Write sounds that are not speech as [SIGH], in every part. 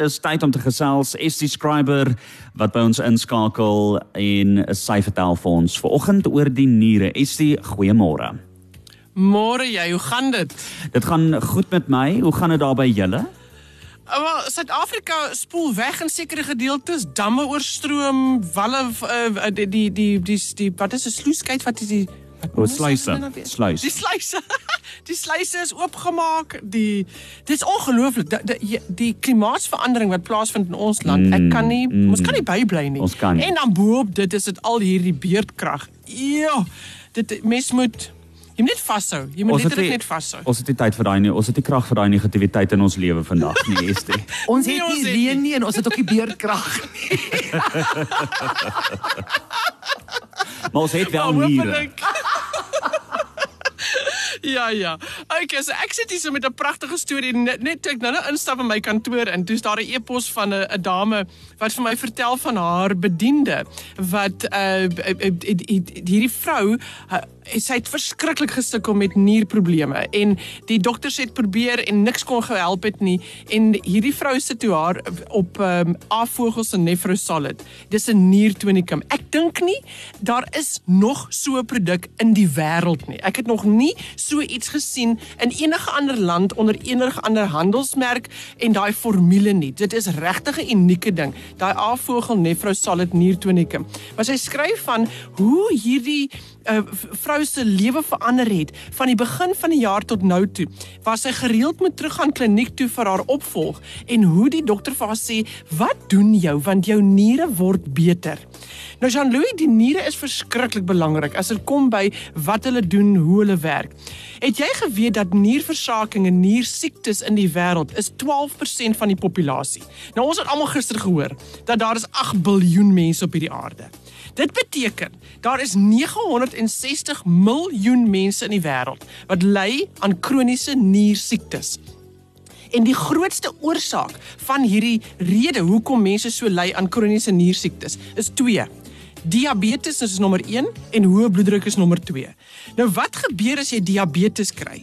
Dis tyd om te gesels ST Scriber wat by ons inskakel en sy vertel vir ons vanoggend oor die niere. ST, goeiemôre. Môre jy, hoe gaan dit? Dit gaan goed met my. Hoe gaan dit daar by julle? Wel, Suid-Afrika spoel weg in sekere gedeeltes, damme oorstroom, walle uh, die die die die die wat is 'n sluiskyk wat is die O, sluise. Sluis. Die sluise. [LAUGHS] Die sluise is oopgemaak. Die dit is ongelooflik. Die, die die klimaatsverandering wat plaasvind in ons land. Mm, ek kan nie mm, ons kan nie bybly nie. Ons kan nie. En dan boop dit is dit al hierdie beerdkrag. Ja. Dit mens moet jy moet net vashou. Jy moet letterlik net vashou. Ons het nie tyd vir daai nie. Ons het nie krag vir daai negativiteit in ons lewe vandag nie, [LAUGHS] Estie. ons het nie reën nie en ons het ook nie beerdkrag nie. [LAUGHS] maar ons het wel niere. Ja ja. Okay, so ek sit hier so met 'n pragtige storie net, net toe ek nou nou instap in my kantoor en toe's daar 'n e-pos van 'n 'n dame wat vir my vertel van haar bediende wat uh hierdie vrou uh, sy het verskriklik gesukkel met nierprobleme en die dokters het probeer en niks kon gehelp het nie en hierdie vrou sit toe haar op um, afvogels en nefrosolid. Dis 'n niertonikum. Ek dink nie daar is nog so 'n produk in die wêreld nie. Ek het nog nie so iets gesien in enige ander land onder enige ander handelsmerk en daai formule nie. Dit is regtig 'n unieke ding. Daai afvogel nefrosolid niertonikum. Maar sy skryf van hoe hierdie uh, vrou se lewe verander het van die begin van die jaar tot nou toe. Waar sy gereeld moet teruggaan kliniek toe vir haar opvolg en hoe die dokter vir haar sê, "Wat doen jou want jou niere word beter." Nou Jean-Louis, die niere is verskriklik belangrik as dit kom by wat hulle doen, hoe hulle werk. Het jy geweet dat nierversaking en niersiektes in die wêreld is 12% van die populasie? Nou ons het almal gister gehoor dat daar is 8 biljoen mense op hierdie aarde. Dit beteken daar is 960 miljoen mense in die wêreld wat ly aan kroniese niersiektes. En die grootste oorsaak van hierdie rede hoekom mense so ly aan kroniese niersiektes is twee. Diabetes is nommer 1 en hoë bloeddruk is nommer 2. Nou wat gebeur as jy diabetes kry?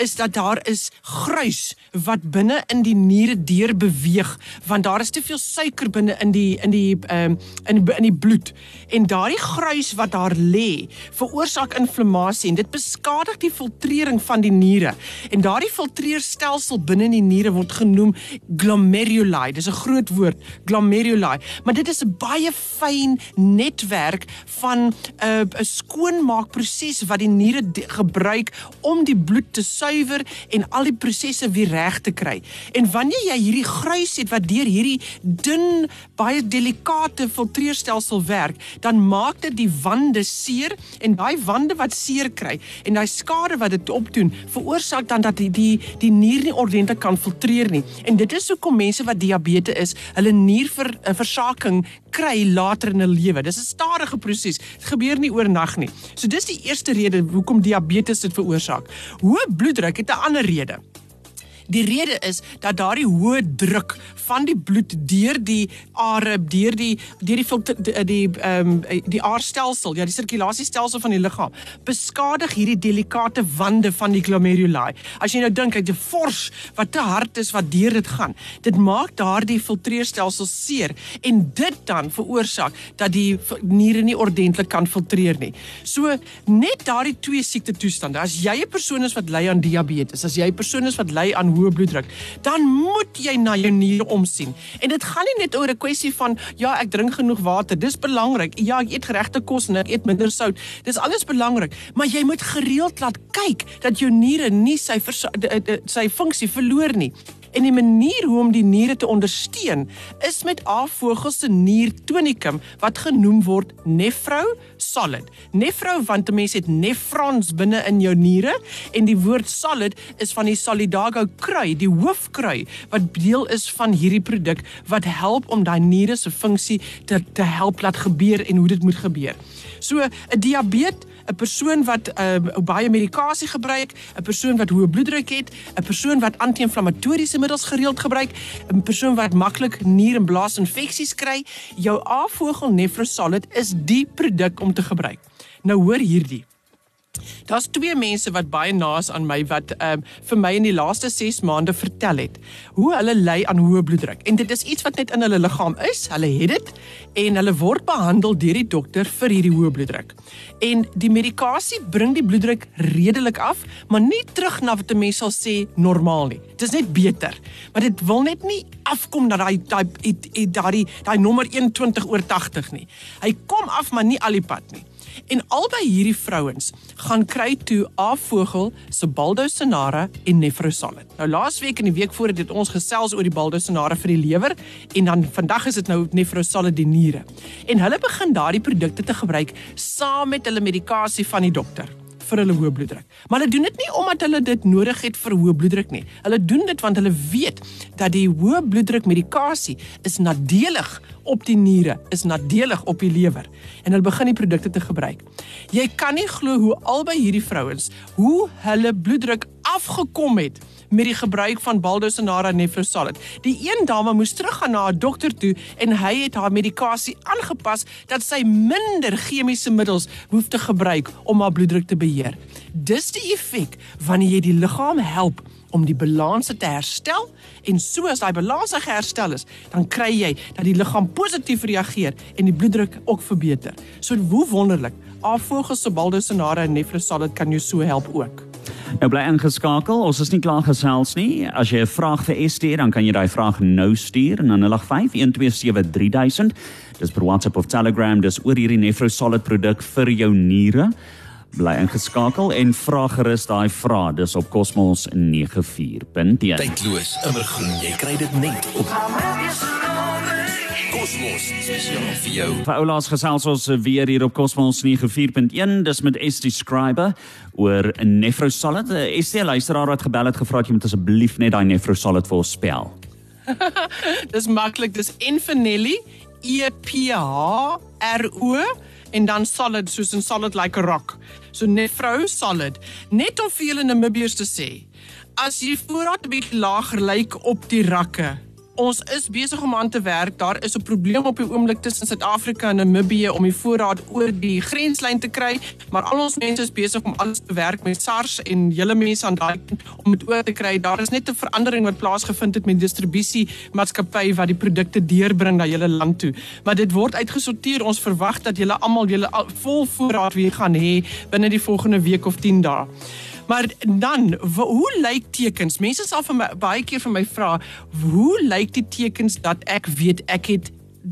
Is dat daar is gruis wat binne in die niere deur beweeg want daar is te veel suiker binne in die in die ehm um, in in die bloed. En daardie gruis wat daar lê, veroorsaak inflammasie en dit beskadig die filtrering van die niere. En daardie filtreerstelsel binne in die niere word genoem glomeruli. Dis 'n groot woord, glomeruli. Maar dit is 'n baie fyn net netwerk van 'n uh, 'n skoonmaakproses wat die niere gebruik om die bloed te suiwer en al die prosesse weer reg te kry. En wanneer jy hierdie gruis het wat deur hierdie dun, baie delikate filtreerstelsel werk, dan maak dit die wande seer en daai wande wat seer kry en daai skade wat dit opdoen, veroorsaak dan dat die die, die nier nie ordentlik kan filtreer nie. En dit is hoekom mense wat diabetes is, hulle nierversaking kry later in hulle lewe. Dis 'n stadige proses. Dit gebeur nie oornag nie. So dis die eerste rede hoekom diabetes dit veroorsaak. Hoë bloeddruk het 'n ander rede. Die rede is dat daardie hoë druk van die bloed deur die are, deur die deur die filter, die ehm um, die aarstelsel, ja, die sirkulasiestelsel van die liggaam, beskadig hierdie delikate wande van die glomeruli. As jy nou dink uit 'n fors wat te hard is wat deur dit gaan, dit maak daardie filtreerstelsel seer en dit dan veroorsaak dat die niere nie ordentlik kan filtreer nie. So net daardie twee siekte toestande. As jy 'n persoon is wat ly aan diabetes, as jy 'n persoon is wat ly aan hoë bloeddruk, dan moet jy na jou niere omsien. En dit gaan nie net oor 'n kwessie van ja, ek drink genoeg water. Dis belangrik. Ja, ek eet geregte kos en ek eet minder sout. Dis alles belangrik, maar jy moet gereeld laat kyk dat jou niere nie sy sy funksie verloor nie. En die manier hoe om die niere te ondersteun is met afvogels se niertonikum wat genoem word nefro solid. Nefro want 'n mens het nefrons binne in jou niere en die woord solid is van die solidago krui, die hoofkrui wat deel is van hierdie produk wat help om daai niere se funksie te te help laat gebeur en hoe dit moet gebeur. So 'n diabetes 'n persoon wat uh, baie medikasie gebruik, 'n persoon wat hoë bloeddruk het, 'n persoon wat anti-inflammatoriese middels gereeld gebruik, 'n persoon wat maklik nier- en blaasinfeksies kry, jou afvogel Nefrosolid is die produk om te gebruik. Nou hoor hierdie Daar's twee mense wat baie naas aan my wat ehm um, vir my in die laaste 6 maande vertel het hoe hulle ly aan hoë bloeddruk. En dit is iets wat net in hulle liggaam is. Hulle het dit en hulle word behandel deur die dokter vir hierdie hoë bloeddruk. En die medikasie bring die bloeddruk redelik af, maar nie terug na wat 'n mens sal sê normaal nie. Dit is net beter, maar dit wil net nie afkom na daai daai daai daai nommer 21 oor 80 nie. Hy kom af maar nie al die pad nie. En albei hierdie vrouens gaan kry toe Afvogel se Baldosonara en Nefrosalid. Nou laasweek en die week voor het ons gesels oor die Baldosonara vir die lewer en dan vandag is dit nou Nefrosalid die niere. En hulle begin daardie produkte te gebruik saam met hulle medikasie van die dokter vir hulle hoë bloeddruk. Maar hulle doen dit nie omdat hulle dit nodig het vir hoë bloeddruk nie. Hulle doen dit want hulle weet dat die hoë bloeddruk medikasie is nadelig op die niere, is nadelig op die lewer en hulle begin die produkte te gebruik. Jy kan nie glo hoe albei hierdie vrouens hoe hulle bloeddruk afgekom het met die gebruik van Baldosonara Nefrosalid. Die een dame moes teruggaan na haar dokter toe en hy het haar medikasie aangepas dat sy minder chemiese middels hoef te gebruik om haar bloeddruk te beheer. Dis die effek wanneer jy die liggaam help om die balanse te herstel en soos daai balans geherstel is, dan kry jy dat die liggaam positief reageer en die bloeddruk ook verbeter. So hoe wonderlik. Afvogels se Baldosonara Nefrosalid kan jou so help ook. Nou bly ingeskakel. Ons is nie klaar gesels nie. As jy 'n vraag vir Estie, dan kan jy daai vraag nou stuur na 0851273000. Dis per WhatsApp of Telegram. Dis oor hierdie Nefrosolid produk vir jou niere. Bly ingeskakel en vra gerus daai vraag. Dis op Cosmos 94.1. Tydloos, immergroen. Jy kry dit net op Kosmos spesiaal vir jou. Paulaas gesels ons weer hier op Cosmos 94.1 dis met ST Scriber oor 'n Nefrosolid. ST luisteraar wat gebel het gevra het jy moet asseblief net daai Nefrosolid vir ons spel. [LAUGHS] dis maklik, dis Infinelli E P H R O en dan solid soos 'n solid like a rock. So Nefro solid. Net om vir julle Namibiërs te sê, as jy voorraad 'n bietjie lager lyk op die rakke, Ons is besig om aan te werk. Daar is 'n probleem op die oomblik tussen Suid-Afrika en Namibië om die voorraad oor die grenslyn te kry, maar al ons mense is besig om alles te werk met SARS en julle mense aan daai om dit oor te kry. Daar is net 'n verandering wat plaasgevind het met distribusie maatskappy wat die produkte deurbring na julle land toe. Maar dit word uitgesorteer. Ons verwag dat julle almal julle vol voorraad weer gaan hê binne die volgende week of 10 dae. Maar dan, hoe lyk tekens? Mense sal vir my baie keer vir my vra, hoe lyk die tekens dat ek weet ek het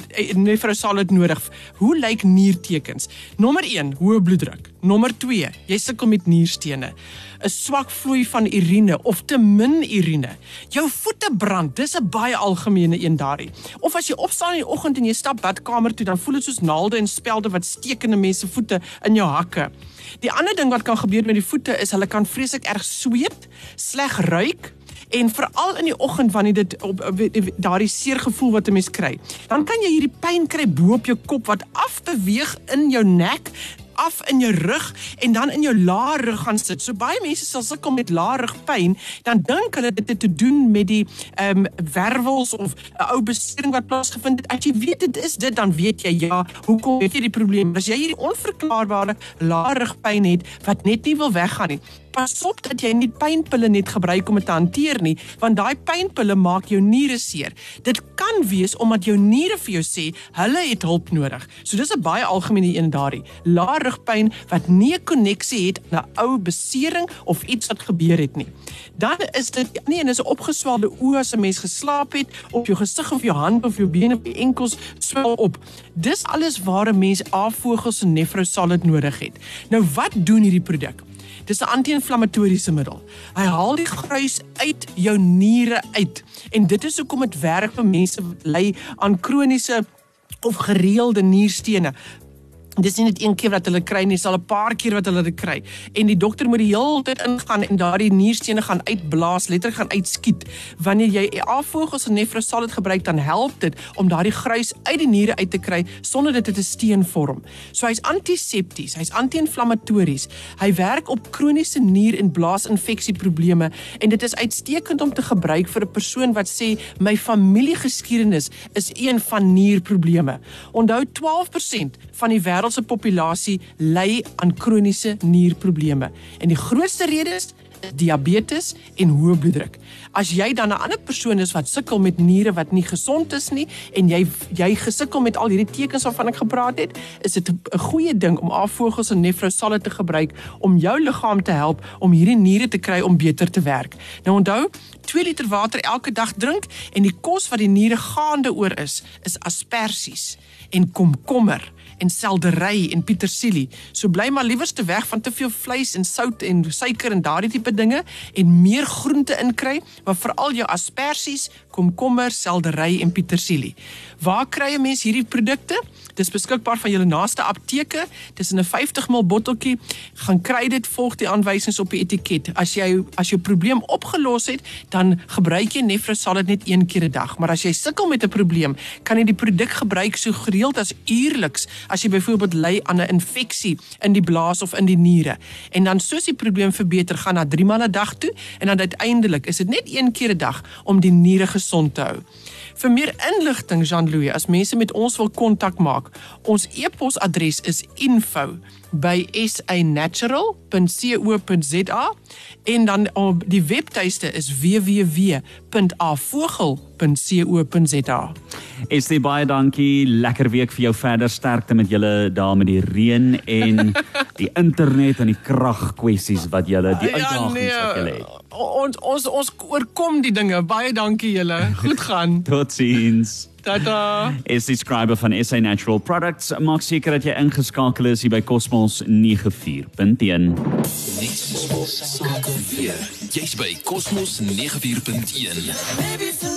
eh, nefrosalid nodig? Hoe lyk niertekens? Nommer 1, hoë bloeddruk. Nommer 2, jy sukkel met nierstene. 'n Swak vloei van urine of te min urine. Jou voete brand, dis 'n baie algemene een daarin. Of as jy opstaan in die oggend en jy stap badkamer toe, dan voel dit soos naalde en spelde wat steek in 'n mens se voete in jou hakke. Die ander ding wat kan gebeur met die voete is hulle kan vreeslik erg sweet, sleg ruik en veral in die oggend wanneer dit op, op, op daardie seer gevoel wat 'n mens kry. Dan kan jy hierdie pyn kry bo op jou kop wat afbeweeg in jou nek af in jou rug en dan in jou lae rug gaan sit. So baie mense sal sukkel met lae rugpyn, dan dink hulle dit het te doen met die ehm um, wervels of 'n ou besering wat plaasgevind het. As jy weet dit is dit, dan weet jy ja, hoekom het jy die probleem? As jy hierdie onverklaarbare lae rugpyn het wat net nie wil weggaan nie, pas op dat jy nie pynpille net gebruik om dit te hanteer nie, want daai pynpille maak jou niere seer. Dit kan wees omdat jou niere vir jou sê hulle het hulp nodig. So dis 'n baie algemene een daarin. Lae rugpyn wat nie 'n koneksie het na ou besering of iets wat gebeur het nie. Dan is dit nee, en is 'n opgeswelde oë as 'n mens geslaap het op jou gesig of jou hand of jou bene of jou enkels swel op. Dis alles waar 'n mens afvogels en nefrosalid nodig het. Nou wat doen hierdie produk? Dis 'n anti-inflammatoriese middel. Hy haal die gruis uit jou niere uit. En dit is hoekom dit werk vir mense wat ly aan kroniese of gereelde nierstene. Dis nie net een keer wat hulle kry nie, dis al 'n paar keer wat hulle dit kry. En die dokter moet die hele tyd ingaan en daardie nierstene gaan uitblaas, letterlik gaan uitskiet. Wanneer jy afvogels en nefrosalid gebruik, dan help dit om daardie gruis uit die niere uit te kry sonder dit te steen vorm. So hy's antisepties, hy's anti-inflammatories. Hy werk op kroniese nier- en blaasinfeksieprobleme en dit is uitstekend om te gebruik vir 'n persoon wat sê my familiegeskiedenis is een van nierprobleme. Onthou 12% van die se populasie ly aan kroniese nierprobleme. En die grootste rede is diabetes en hoë bloeddruk. As jy dan 'n ander persoon is wat sukkel met niere wat nie gesond is nie en jy jy gesukkel met al hierdie tekens waarvan ek gepraat het, is dit 'n goeie ding om afvogels en nefrosalle te gebruik om jou liggaam te help om hierdie niere te kry om beter te werk. Nou onthou, 2 liter water elke dag drink en die kos wat die niere gaande oor is, is asperges en komkommer en seldery en petersilie. So bly maar liewers te weg van te veel vleis en sout en suiker en daardie tipe dinge en meer groente inkry, maar veral jou asperges, komkommer, seldery en petersilie. Waar kry 'n mens hierdie produkte? Dis beskikbaar van julle naaste apteke. Dis in 'n 50 ml botteltjie. Gaan kry dit volg die aanwysings op die etiket. As jy as jou probleem opgelos het, dan gebruik jy Nefrosalid net een keer 'n dag. Maar as jy sukkel met 'n probleem, kan jy die produk gebruik so gereeld as uierliks as jy byvoorbeeld ly aan 'n infeksie in die blaas of in die niere. En dan soos die probleem verbeter, gaan na 3 maal 'n dag toe en dan uiteindelik is dit net een keer 'n dag om die niere gesond te hou. Vir meer inligting Jean-Louis, as mense met ons wil kontak maak, ons e-posadres is info@sanatural.co.za en dan op die webtuiste is www.avogel.co.za. Dit baie dankie. Lekker week vir jou verder. Sterkte met julle daar met die reën en [LAUGHS] die internet en die kragkwessies wat julle die uitdagings wat julle het. Ons ons ons oorkom die dinge. Baie dankie julle. Goed gaan. [LAUGHS] Totsiens. Tata. Is die skrywer van SA Natural Products maak seker dat jy ingeskakel is hier by Cosmos 94.1. Niks sake weer. Jy's by Cosmos 94.1.